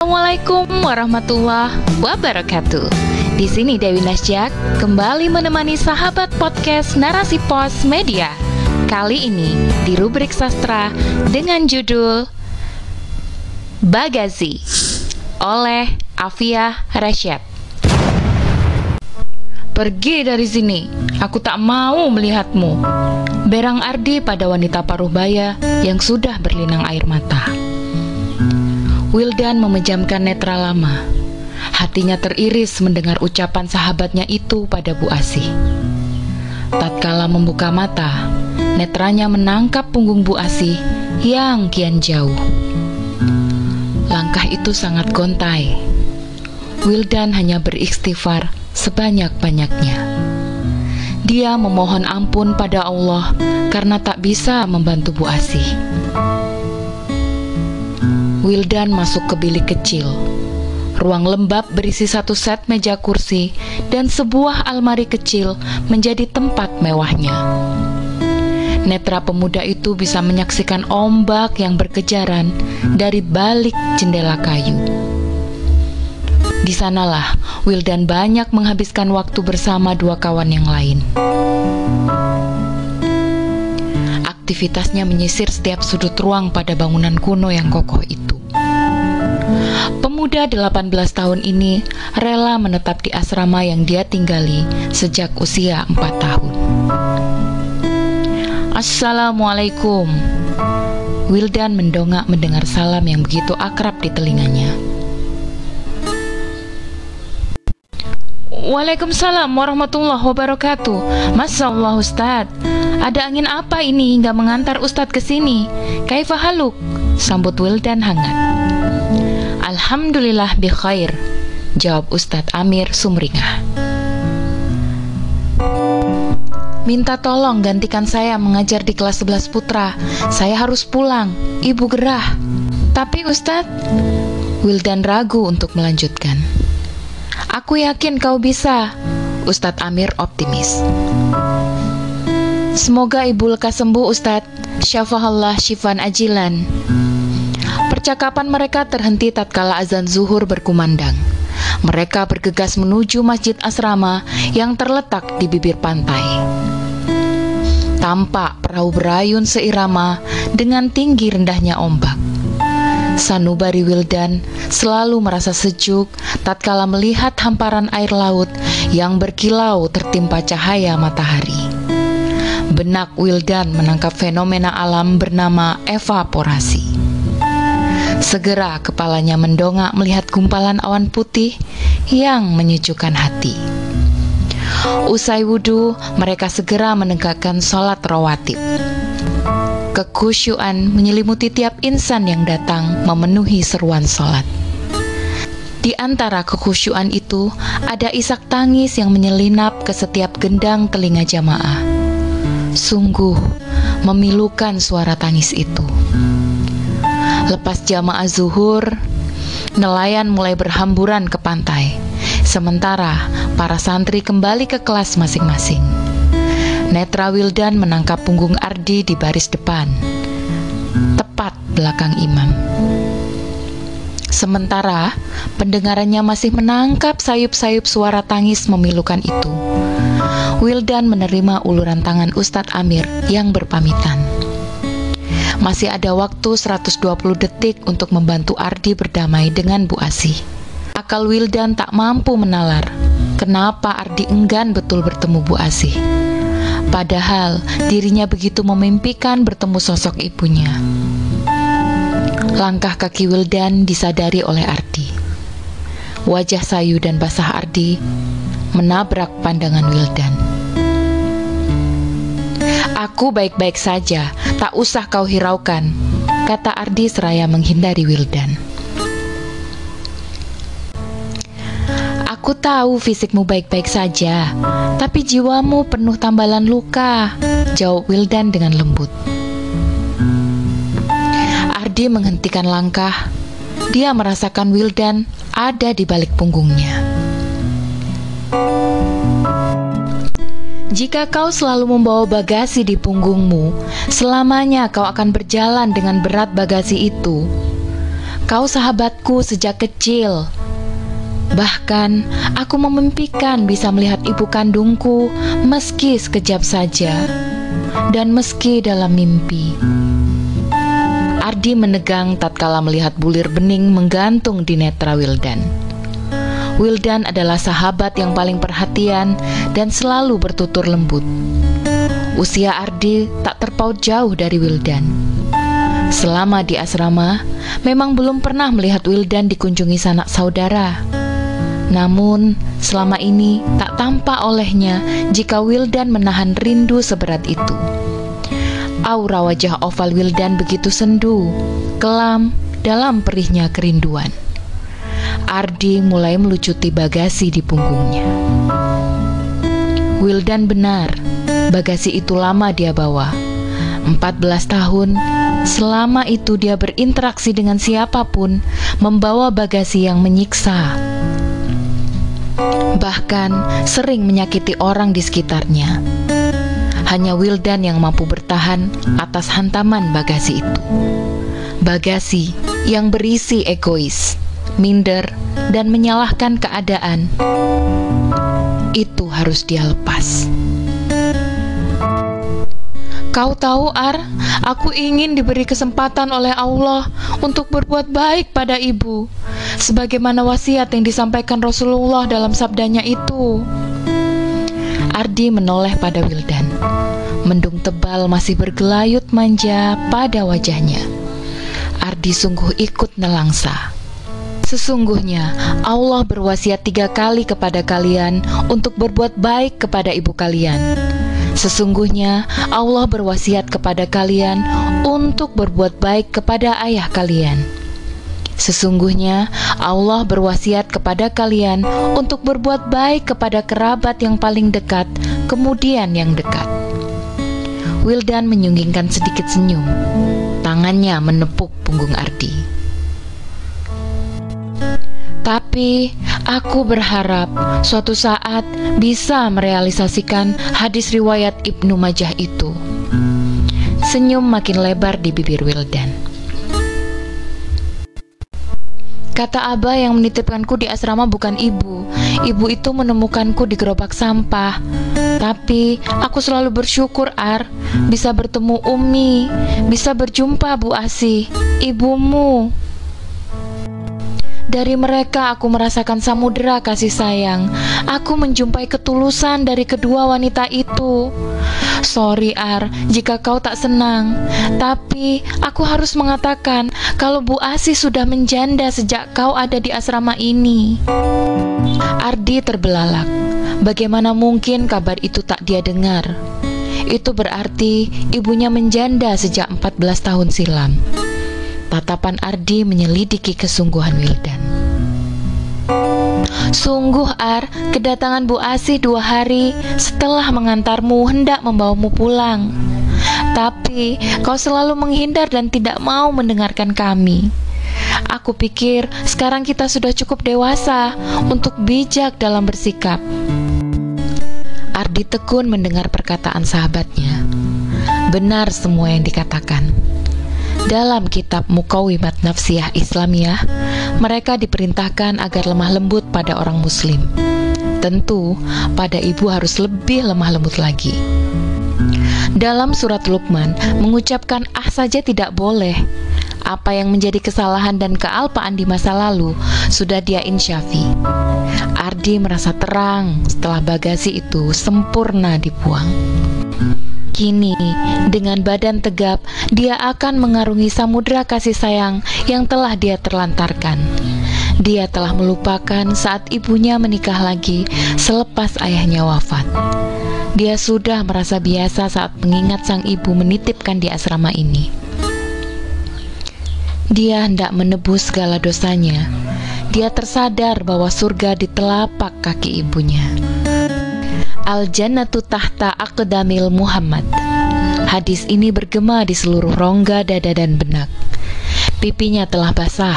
Assalamualaikum warahmatullahi wabarakatuh. Di sini Dewi Nasjak kembali menemani sahabat podcast Narasi Pos Media. Kali ini di rubrik sastra dengan judul Bagazi oleh Afia Rasyad. Pergi dari sini, aku tak mau melihatmu. Berang Ardi pada wanita paruh baya yang sudah berlinang air mata. Wildan memejamkan netra lama. Hatinya teriris mendengar ucapan sahabatnya itu pada Bu Asih. Tatkala membuka mata, netranya menangkap punggung Bu Asih yang kian jauh. Langkah itu sangat gontai. Wildan hanya beristighfar sebanyak-banyaknya. Dia memohon ampun pada Allah karena tak bisa membantu Bu Asih. Wildan masuk ke bilik kecil. Ruang lembab berisi satu set meja kursi dan sebuah almari kecil menjadi tempat mewahnya. Netra pemuda itu bisa menyaksikan ombak yang berkejaran dari balik jendela kayu. Di sanalah Wildan banyak menghabiskan waktu bersama dua kawan yang lain. Aktivitasnya menyisir setiap sudut ruang pada bangunan kuno yang kokoh itu. Pemuda 18 tahun ini rela menetap di asrama yang dia tinggali sejak usia 4 tahun. Assalamualaikum. Wildan mendongak mendengar salam yang begitu akrab di telinganya. Waalaikumsalam warahmatullahi wabarakatuh. Masya Allah Ustadz, ada angin apa ini hingga mengantar Ustadz ke sini? Kaifa haluk? Sambut Wildan hangat. Alhamdulillah bi khair, jawab Ustadz Amir sumringah. Minta tolong gantikan saya mengajar di kelas 11 putra. Saya harus pulang. Ibu gerah. Tapi Ustadz, Wildan ragu untuk melanjutkan. Aku yakin kau bisa. Ustadz Amir optimis. Semoga ibu lekas sembuh Ustadz. Syafahallah syifan ajilan. Percakapan mereka terhenti tatkala azan zuhur berkumandang. Mereka bergegas menuju masjid asrama yang terletak di bibir pantai. Tampak perahu berayun seirama dengan tinggi rendahnya ombak. Sanubari Wildan selalu merasa sejuk tatkala melihat hamparan air laut yang berkilau tertimpa cahaya matahari. Benak Wildan menangkap fenomena alam bernama evaporasi. Segera kepalanya mendongak melihat gumpalan awan putih yang menyejukkan hati. Usai wudhu, mereka segera menegakkan sholat rawatib. Kekusyuan menyelimuti tiap insan yang datang memenuhi seruan sholat. Di antara kekhusyuan itu, ada isak tangis yang menyelinap ke setiap gendang telinga jamaah. Sungguh memilukan suara tangis itu. Lepas jamaah zuhur, nelayan mulai berhamburan ke pantai. Sementara para santri kembali ke kelas masing-masing. Netra Wildan menangkap punggung Ardi di baris depan, tepat belakang imam. Sementara pendengarannya masih menangkap sayup-sayup suara tangis memilukan itu. Wildan menerima uluran tangan Ustadz Amir yang berpamitan. Masih ada waktu 120 detik untuk membantu Ardi berdamai dengan Bu Asih. Akal Wildan tak mampu menalar kenapa Ardi enggan betul bertemu Bu Asih. Padahal dirinya begitu memimpikan bertemu sosok ibunya. Langkah kaki Wildan disadari oleh Ardi. Wajah sayu dan basah Ardi menabrak pandangan Wildan. Aku baik-baik saja, tak usah kau hiraukan, kata Ardi seraya menghindari Wildan. Aku tahu fisikmu baik-baik saja, tapi jiwamu penuh tambalan luka, jawab Wildan dengan lembut. Ardi menghentikan langkah. Dia merasakan Wildan ada di balik punggungnya. Jika kau selalu membawa bagasi di punggungmu, selamanya kau akan berjalan dengan berat bagasi itu. Kau sahabatku sejak kecil. Bahkan aku memimpikan bisa melihat ibu kandungku meski sekejap saja dan meski dalam mimpi. Ardi menegang tatkala melihat bulir bening menggantung di netra Wildan. Wildan adalah sahabat yang paling perhatian dan selalu bertutur lembut. Usia Ardi tak terpaut jauh dari Wildan. Selama di asrama, memang belum pernah melihat Wildan dikunjungi sanak saudara. Namun, selama ini tak tampak olehnya jika Wildan menahan rindu seberat itu. Aura wajah oval Wildan begitu sendu, kelam dalam perihnya kerinduan. Ardi mulai melucuti bagasi di punggungnya. Wildan benar, bagasi itu lama dia bawa. 14 tahun, selama itu dia berinteraksi dengan siapa pun, membawa bagasi yang menyiksa. Bahkan sering menyakiti orang di sekitarnya. Hanya Wildan yang mampu bertahan atas hantaman bagasi itu. Bagasi yang berisi egois, minder, dan menyalahkan keadaan. Itu harus dia lepas. Kau tahu, Ar, aku ingin diberi kesempatan oleh Allah untuk berbuat baik pada ibu, sebagaimana wasiat yang disampaikan Rasulullah dalam sabdanya itu. Ardi menoleh pada Wildan. Mendung tebal masih bergelayut manja pada wajahnya. Ardi sungguh ikut nelangsa. Sesungguhnya Allah berwasiat tiga kali kepada kalian untuk berbuat baik kepada ibu kalian. Sesungguhnya Allah berwasiat kepada kalian untuk berbuat baik kepada ayah kalian. Sesungguhnya Allah berwasiat kepada kalian untuk berbuat baik kepada kerabat yang paling dekat, kemudian yang dekat. Wildan menyunggingkan sedikit senyum. Tangannya menepuk punggung Ardi. Tapi aku berharap suatu saat bisa merealisasikan hadis riwayat Ibnu Majah itu. Senyum makin lebar di bibir Wildan. Kata Abah yang menitipkanku di asrama bukan ibu. Ibu itu menemukanku di gerobak sampah. Tapi aku selalu bersyukur Ar bisa bertemu Umi, bisa berjumpa Bu Asih, ibumu. Dari mereka aku merasakan samudera kasih sayang. Aku menjumpai ketulusan dari kedua wanita itu. Sorry Ar, jika kau tak senang. Tapi aku harus mengatakan kalau Bu Asih sudah menjanda sejak kau ada di asrama ini. Ardi terbelalak. Bagaimana mungkin kabar itu tak dia dengar? Itu berarti ibunya menjanda sejak 14 tahun silam. Tatapan Ardi menyelidiki kesungguhan Wildan. Sungguh Ar, kedatangan Bu Asih dua hari setelah mengantarmu hendak membawamu pulang. Tapi kau selalu menghindar dan tidak mau mendengarkan kami. Aku pikir sekarang kita sudah cukup dewasa untuk bijak dalam bersikap. Ardi tekun mendengar perkataan sahabatnya. Benar semua yang dikatakan. Dalam kitab Mukawimat Nafsiyah Islamiyah, mereka diperintahkan agar lemah lembut pada orang muslim. Tentu, pada ibu harus lebih lemah lembut lagi. Dalam surat Luqman mengucapkan ah saja tidak boleh. Apa yang menjadi kesalahan dan kealpaan di masa lalu sudah dia insyafi. Ardi merasa terang setelah bagasi itu sempurna dibuang. Kini, dengan badan tegap, dia akan mengarungi samudera kasih sayang yang telah dia terlantarkan. Dia telah melupakan saat ibunya menikah lagi selepas ayahnya wafat. Dia sudah merasa biasa saat mengingat sang ibu menitipkan di asrama ini. Dia hendak menebus segala dosanya. Dia tersadar bahwa surga di telapak kaki ibunya. Al-Jannatu tahta aqdamil Muhammad. Hadis ini bergema di seluruh rongga dada dan benak. Pipinya telah basah.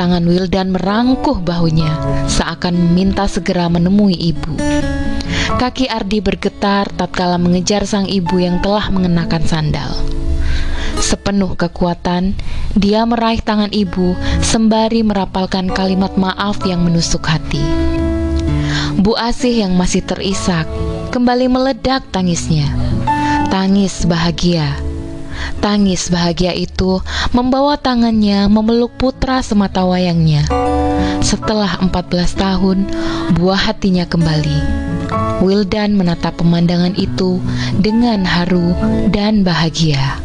Tangan Wildan merangkuh bahunya, seakan meminta segera menemui ibu. Kaki Ardi bergetar tatkala mengejar sang ibu yang telah mengenakan sandal. Sepenuh kekuatan, dia meraih tangan ibu sembari merapalkan kalimat maaf yang menusuk hati. Bu Asih yang masih terisak kembali meledak tangisnya. Tangis bahagia. Tangis bahagia itu membawa tangannya memeluk putra semata wayangnya. Setelah 14 tahun, buah hatinya kembali. Wildan menatap pemandangan itu dengan haru dan bahagia.